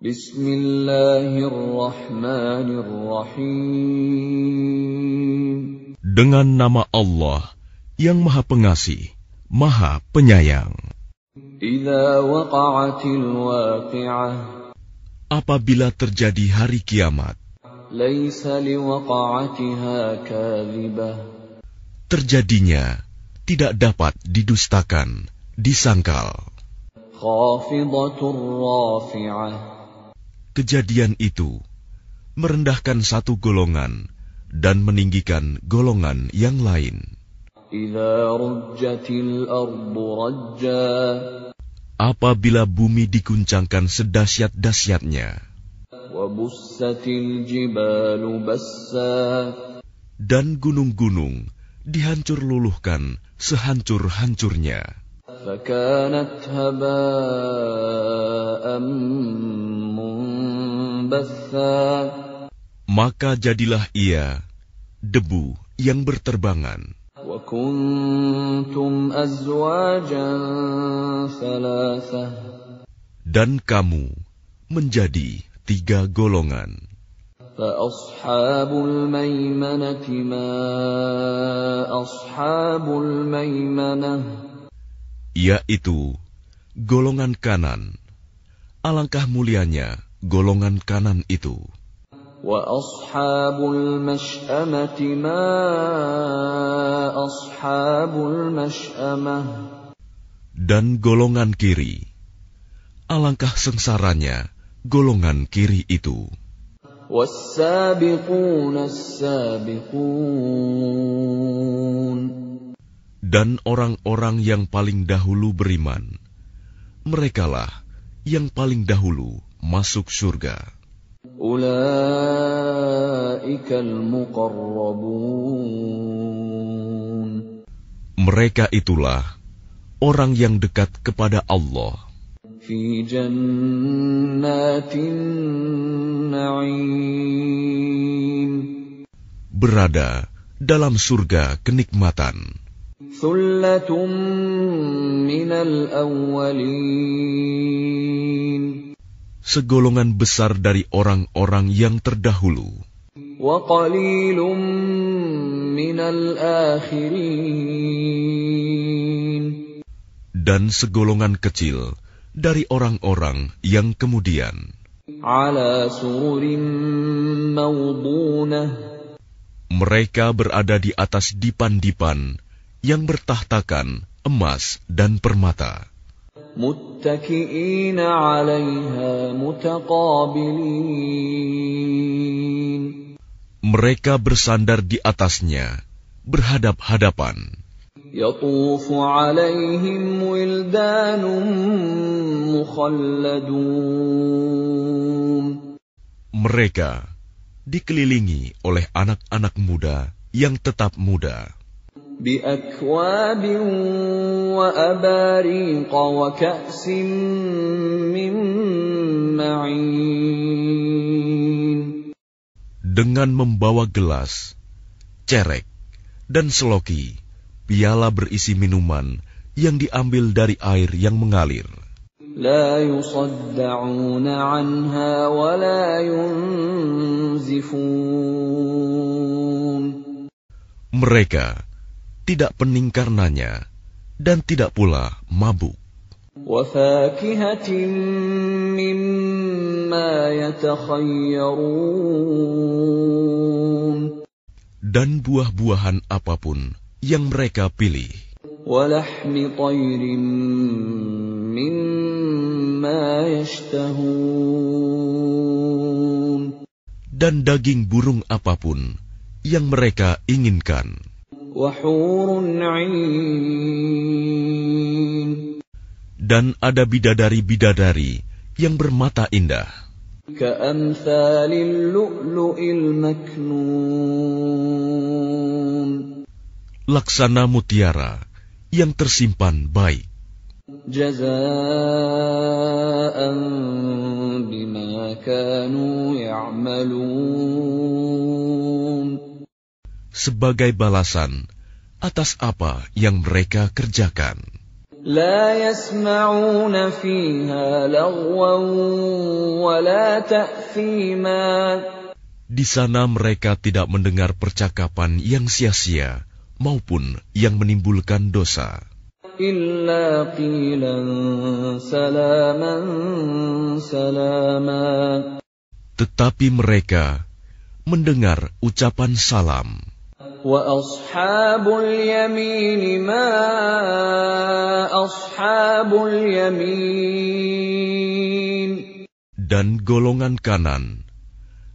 Bismillahirrahmanirrahim. Dengan nama Allah yang Maha Pengasih, Maha Penyayang. Apabila terjadi hari kiamat, terjadinya tidak dapat didustakan, disangkal. Kejadian itu merendahkan satu golongan dan meninggikan golongan yang lain. Apabila bumi diguncangkan sedahsyat-dahsyatnya, dan gunung-gunung dihancur luluhkan sehancur-hancurnya, maka jadilah ia debu yang berterbangan. Dan kamu menjadi tiga golongan. Yaitu golongan kanan. Alangkah mulianya golongan kanan itu. Dan golongan kiri, alangkah sengsaranya golongan kiri itu. Dan orang-orang yang paling dahulu beriman, merekalah yang paling dahulu masuk surga. Mereka itulah orang yang dekat kepada Allah. Berada dalam surga kenikmatan. Segolongan besar dari orang-orang yang terdahulu. Dan segolongan kecil dari orang-orang yang kemudian. Mereka berada di atas dipan-dipan yang bertahtakan emas dan permata. متكئين عليها متقابلين Mereka bersandar di atasnya, berhadap-hadapan. يطوف عليهم ولدان مخلدون Mereka dikelilingi oleh anak-anak muda yang tetap muda. بأكواب وأباريق وكأس من معين Dengan membawa gelas, cerek, dan seloki, piala berisi minuman yang diambil dari air yang mengalir. لا يصدعون عنها ولا ينزفون Mereka tidak pening karenanya dan tidak pula mabuk. Dan buah-buahan apa pun yang mereka pilih. Dan daging burung apa pun yang mereka inginkan. Dan ada bidadari-bidadari yang bermata indah. Laksana mutiara yang tersimpan baik. sebagai balasan atas apa yang mereka kerjakan. لا يسمعون فيها لغوا ولا تأثيما Di sana mereka tidak mendengar percakapan yang sia-sia maupun yang menimbulkan dosa. إلا قيلا سلاما سلاما Tetapi mereka mendengar ucapan salam. وأصحاب اليمين ما أصحاب اليمين Dan golongan kanan,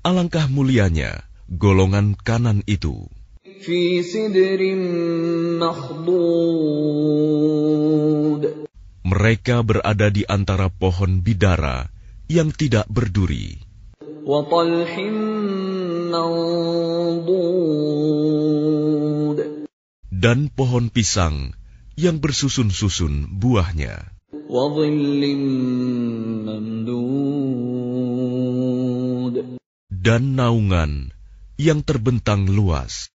alangkah mulianya golongan kanan itu. في سدر مخضود Mereka berada di antara pohon bidara yang tidak berduri, وطلح منضود dan pohon pisang yang bersusun-susun buahnya. Dan naungan yang terbentang luas.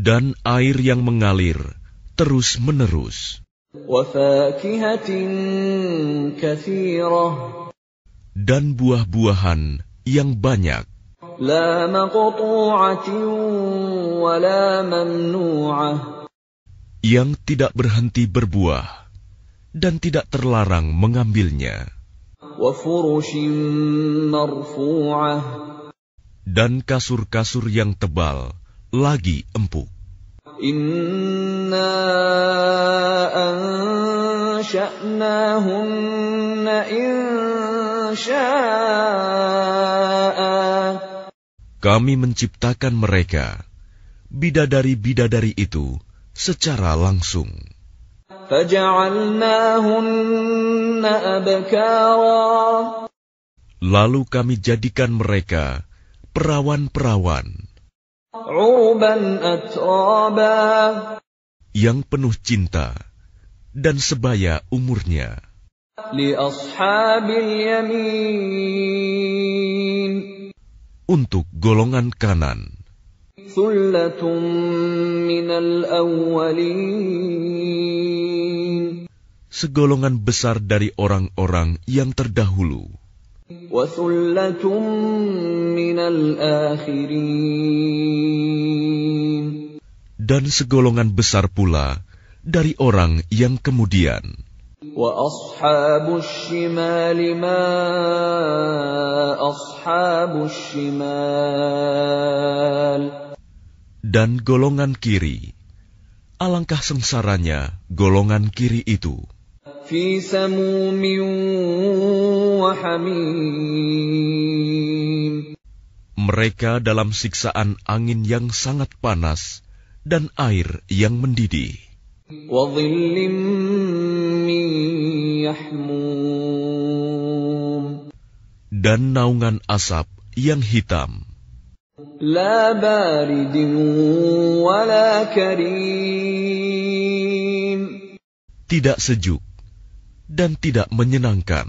Dan air yang mengalir terus-menerus dan buah-buahan yang banyak. Yang tidak berhenti berbuah dan tidak terlarang mengambilnya. Dan kasur-kasur yang tebal lagi empuk. Inna kami menciptakan mereka, bidadari-bidadari itu, secara langsung. Lalu kami jadikan mereka perawan-perawan yang penuh cinta dan sebaya umurnya. Untuk golongan kanan. Segolongan besar dari orang-orang yang terdahulu. Dan segolongan besar pula dari orang yang kemudian. وأصحاب الشمال ما أصحاب الشمال Dan golongan kiri, alangkah sengsaranya golongan kiri itu. في سموم وحميم Mereka dalam siksaan angin yang sangat panas dan air yang mendidih, وظل من يحموم dan naungan asap yang hitam, لا بارد ولا كريم tidak sejuk, dan tidak menyenangkan.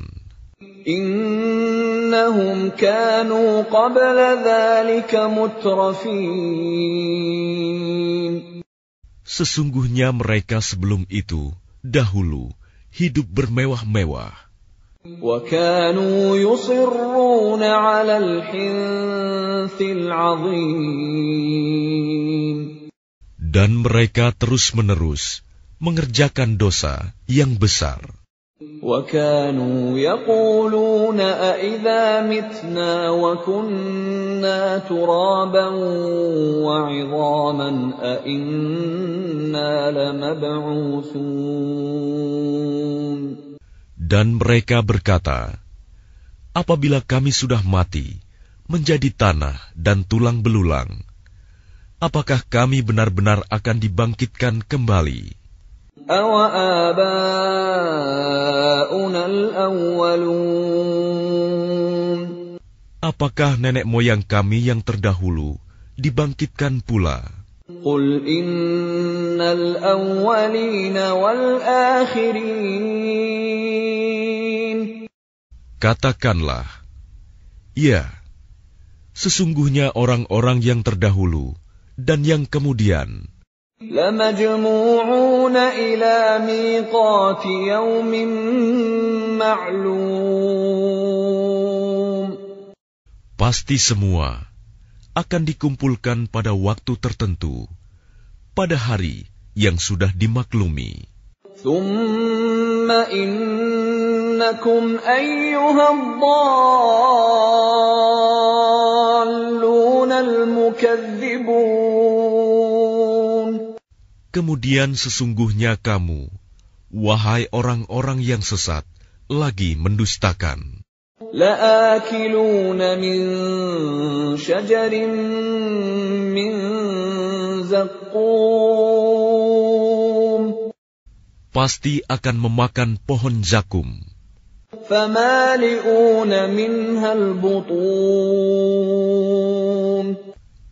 إنهم كانوا قبل ذلك مترفين Sesungguhnya mereka sebelum itu, dahulu, hidup bermewah-mewah. Dan mereka terus-menerus mengerjakan dosa yang besar. وكانوا يقولون أإذا متنا وكنا ترابا وعظاما أإنا لمبعوثون Dan mereka berkata, Apabila kami sudah mati, menjadi tanah dan tulang belulang, apakah kami benar-benar akan dibangkitkan kembali? Apakah nenek moyang kami yang terdahulu dibangkitkan pula? Katakanlah, ya, sesungguhnya orang-orang yang terdahulu dan yang kemudian, لمجموعون إلى ميقات يوم معلوم Pasti semua akan dikumpulkan pada waktu tertentu, pada hari yang sudah dimaklumi. ثم إنكم أيها الضالون المكذبون Kemudian sesungguhnya kamu, wahai orang-orang yang sesat, lagi mendustakan. لآكلون من شجر من زقوم Pasti akan memakan pohon zakum, فمالئون منها البطون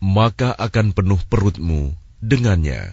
maka akan penuh perutmu dengannya.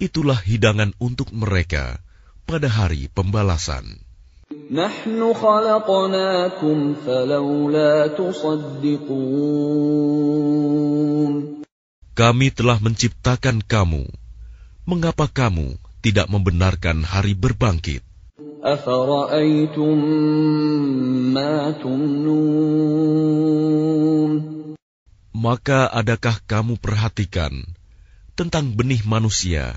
Itulah hidangan untuk mereka pada hari pembalasan. نحن خلقناكم فلولا تصدقون Kami telah menciptakan kamu. Mengapa kamu tidak membenarkan hari berbangkit? أفرأيتم ما تمنون Maka adakah kamu perhatikan tentang benih manusia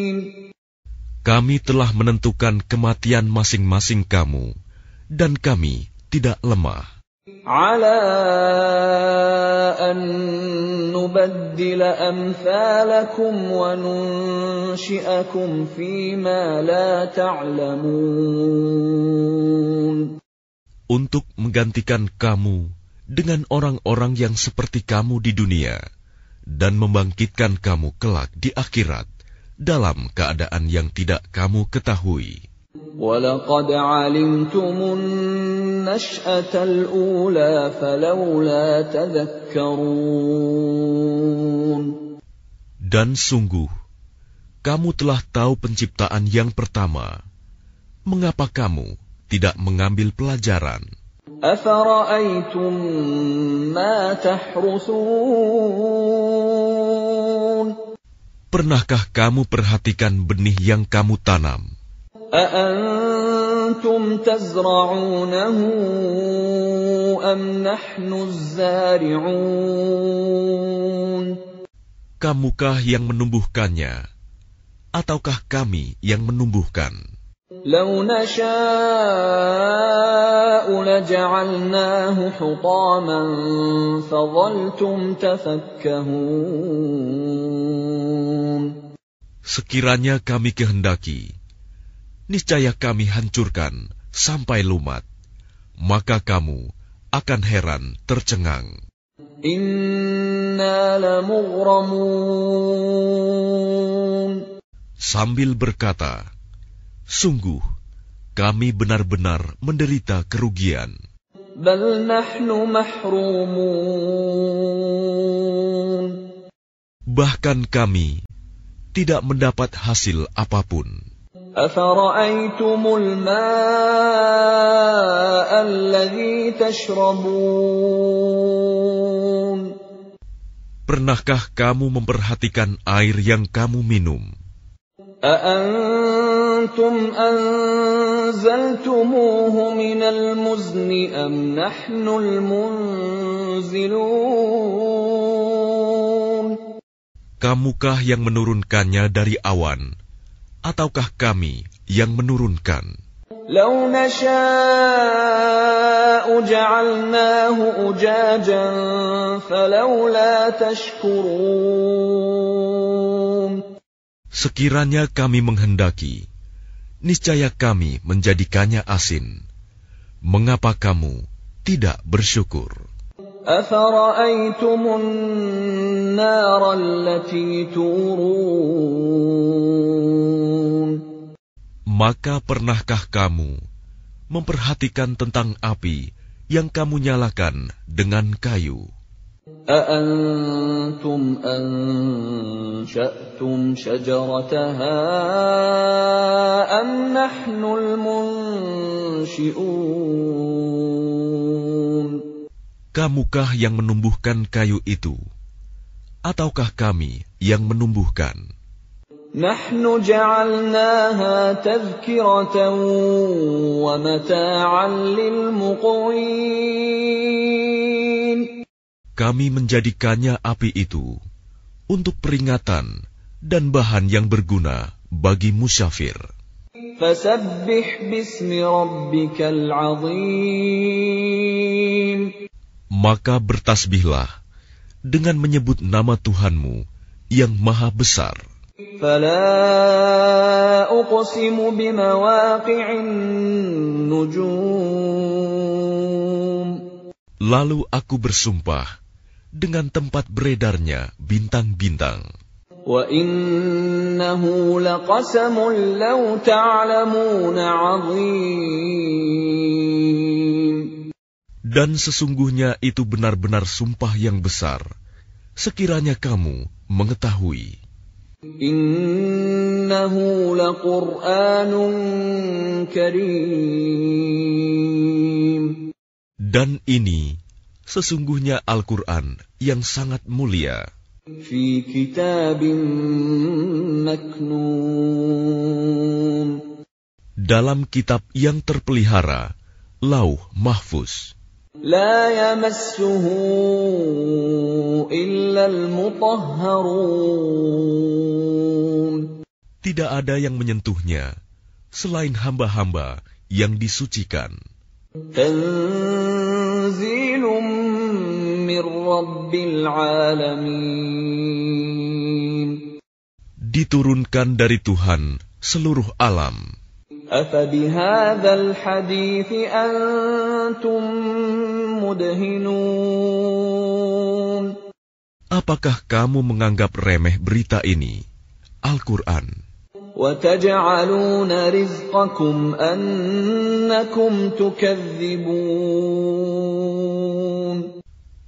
kami telah menentukan kematian masing-masing kamu, dan kami tidak lemah. Untuk menggantikan kamu dengan orang-orang yang seperti kamu di dunia dan membangkitkan kamu kelak di akhirat dalam keadaan yang tidak kamu ketahui. ولقد علمتم النشأة الأولى فلولا تذكرون Dan sungguh, kamu telah tahu penciptaan yang pertama. Mengapa kamu tidak mengambil pelajaran? أفرأيتم ما تحرثون Pernahkah kamu perhatikan benih yang kamu tanam? أأنتم تزرعونه أم نحن الزارعون Kamukah yang menumbuhkannya? Ataukah kami yang menumbuhkan? لو نشاء لجعلناه حطاما فظلتم تفكهون Sekiranya kami kehendaki, niscaya kami hancurkan sampai lumat, maka kamu akan heran tercengang. إنا لمغرمون Sambil berkata, Sungguh, kami benar-benar menderita kerugian. بل نحن محرومون Bahkan kami tidak mendapat hasil apapun. أفرأيتم الماء الذي تشربون Pernahkah kamu memperhatikan air yang kamu minum? أأنتم أنزلتموه من المزن أم نحن المنزلون Kamukah yang menurunkannya dari awan, ataukah kami yang menurunkan? لو نشاء جعلناه أجاجا فلولا تشكرون Sekiranya kami menghendaki, niscaya kami menjadikannya asin. Mengapa kamu tidak bersyukur? أفرأيتم النار التي تورون Maka pernahkah kamu memperhatikan tentang api yang kamu nyalakan dengan kayu? أأنتم أنشأتم شجرتها أم نحن المنشئون Kamukah yang menumbuhkan kayu itu? Ataukah kami yang menumbuhkan? نحن جعلناها تذكرة ومتاعا للمقوين kami menjadikannya api itu untuk peringatan dan bahan yang berguna bagi musyafir. Maka bertasbihlah dengan menyebut nama Tuhanmu yang maha besar. Lalu aku bersumpah dengan tempat beredarnya bintang-bintang. وإنه لقسم لو تعلمون عظيم Dan sesungguhnya itu benar-benar sumpah yang besar, sekiranya kamu mengetahui. إنه لقرآن كريم Dan ini sesungguhnya Al-Quran yang sangat mulia في كتاب مكنون dalam kitab yang terpelihara, Lauh Mahfuz. لا يمسه إلا المطهرون Tidak ada yang menyentuhnya selain hamba-hamba yang disucikan. تنزيل من رب العالمين Diturunkan dari Tuhan seluruh alam. أفبهذا الحديث أنتم مدهنون Apakah kamu menganggap remeh berita ini? Al-Quran. وتجعلون رزقكم أنكم تكذبون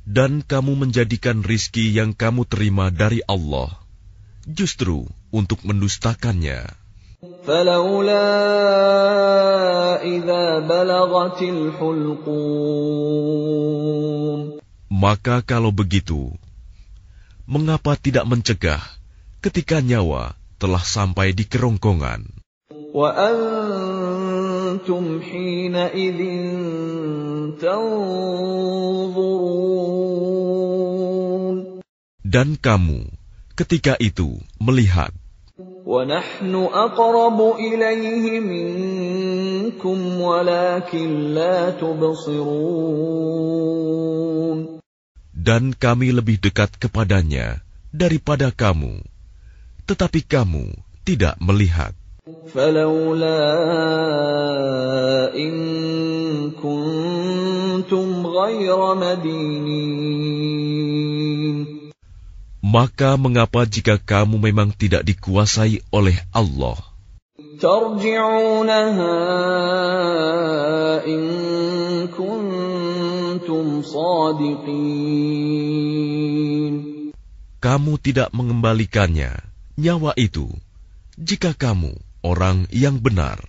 Dan kamu menjadikan rizki yang kamu terima dari Allah, justru untuk mendustakannya. فلولا إذا بلغت الحلقوم Maka kalau begitu, mengapa tidak mencegah ketika nyawa telah sampai di kerongkongan? وأنتم حينئذ تنظرون Dan kamu ketika itu melihat, ونحن أقرب إليه منكم ولكن لا تبصرون dan kami lebih dekat kepadanya daripada kamu, tetapi kamu tidak melihat. فلولا إن كنتم غير مدينين Maka mengapa jika kamu memang tidak dikuasai oleh Allah, ترجعونها إن كنتم صادقين kamu tidak mengembalikannya, nyawa itu, jika kamu orang yang benar.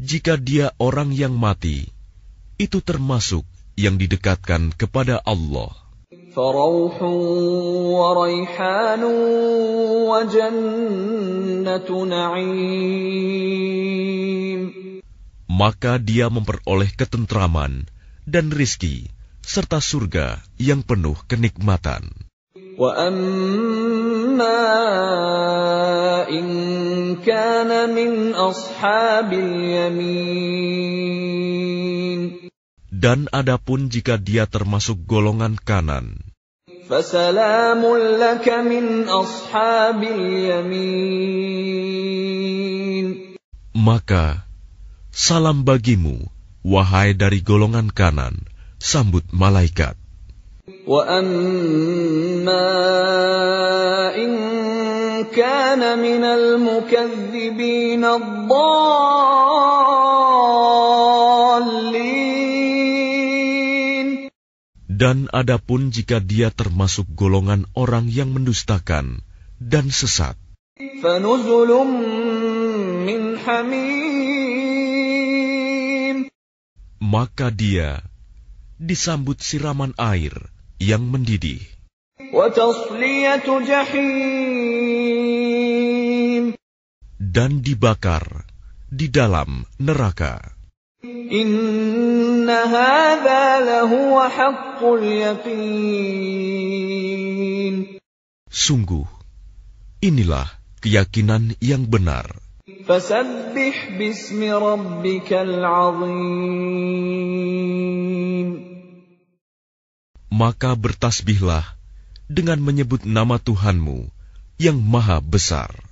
Jika dia orang yang mati, itu termasuk yang didekatkan kepada Allah. Maka dia memperoleh ketentraman dan rizki, serta surga yang penuh kenikmatan. Dan adapun jika dia termasuk golongan kanan, maka salam bagimu wahai dari golongan kanan, sambut malaikat. وأما إن كان من المكذبين الضالين Dan adapun jika dia termasuk golongan orang yang mendustakan dan sesat, فنزل من حميم maka dia disambut siraman air yang mendidih. Dan dibakar di dalam neraka. Sungguh, inilah keyakinan yang benar. Fasabbih bismi rabbikal azim. Maka bertasbihlah dengan menyebut nama Tuhanmu yang maha besar.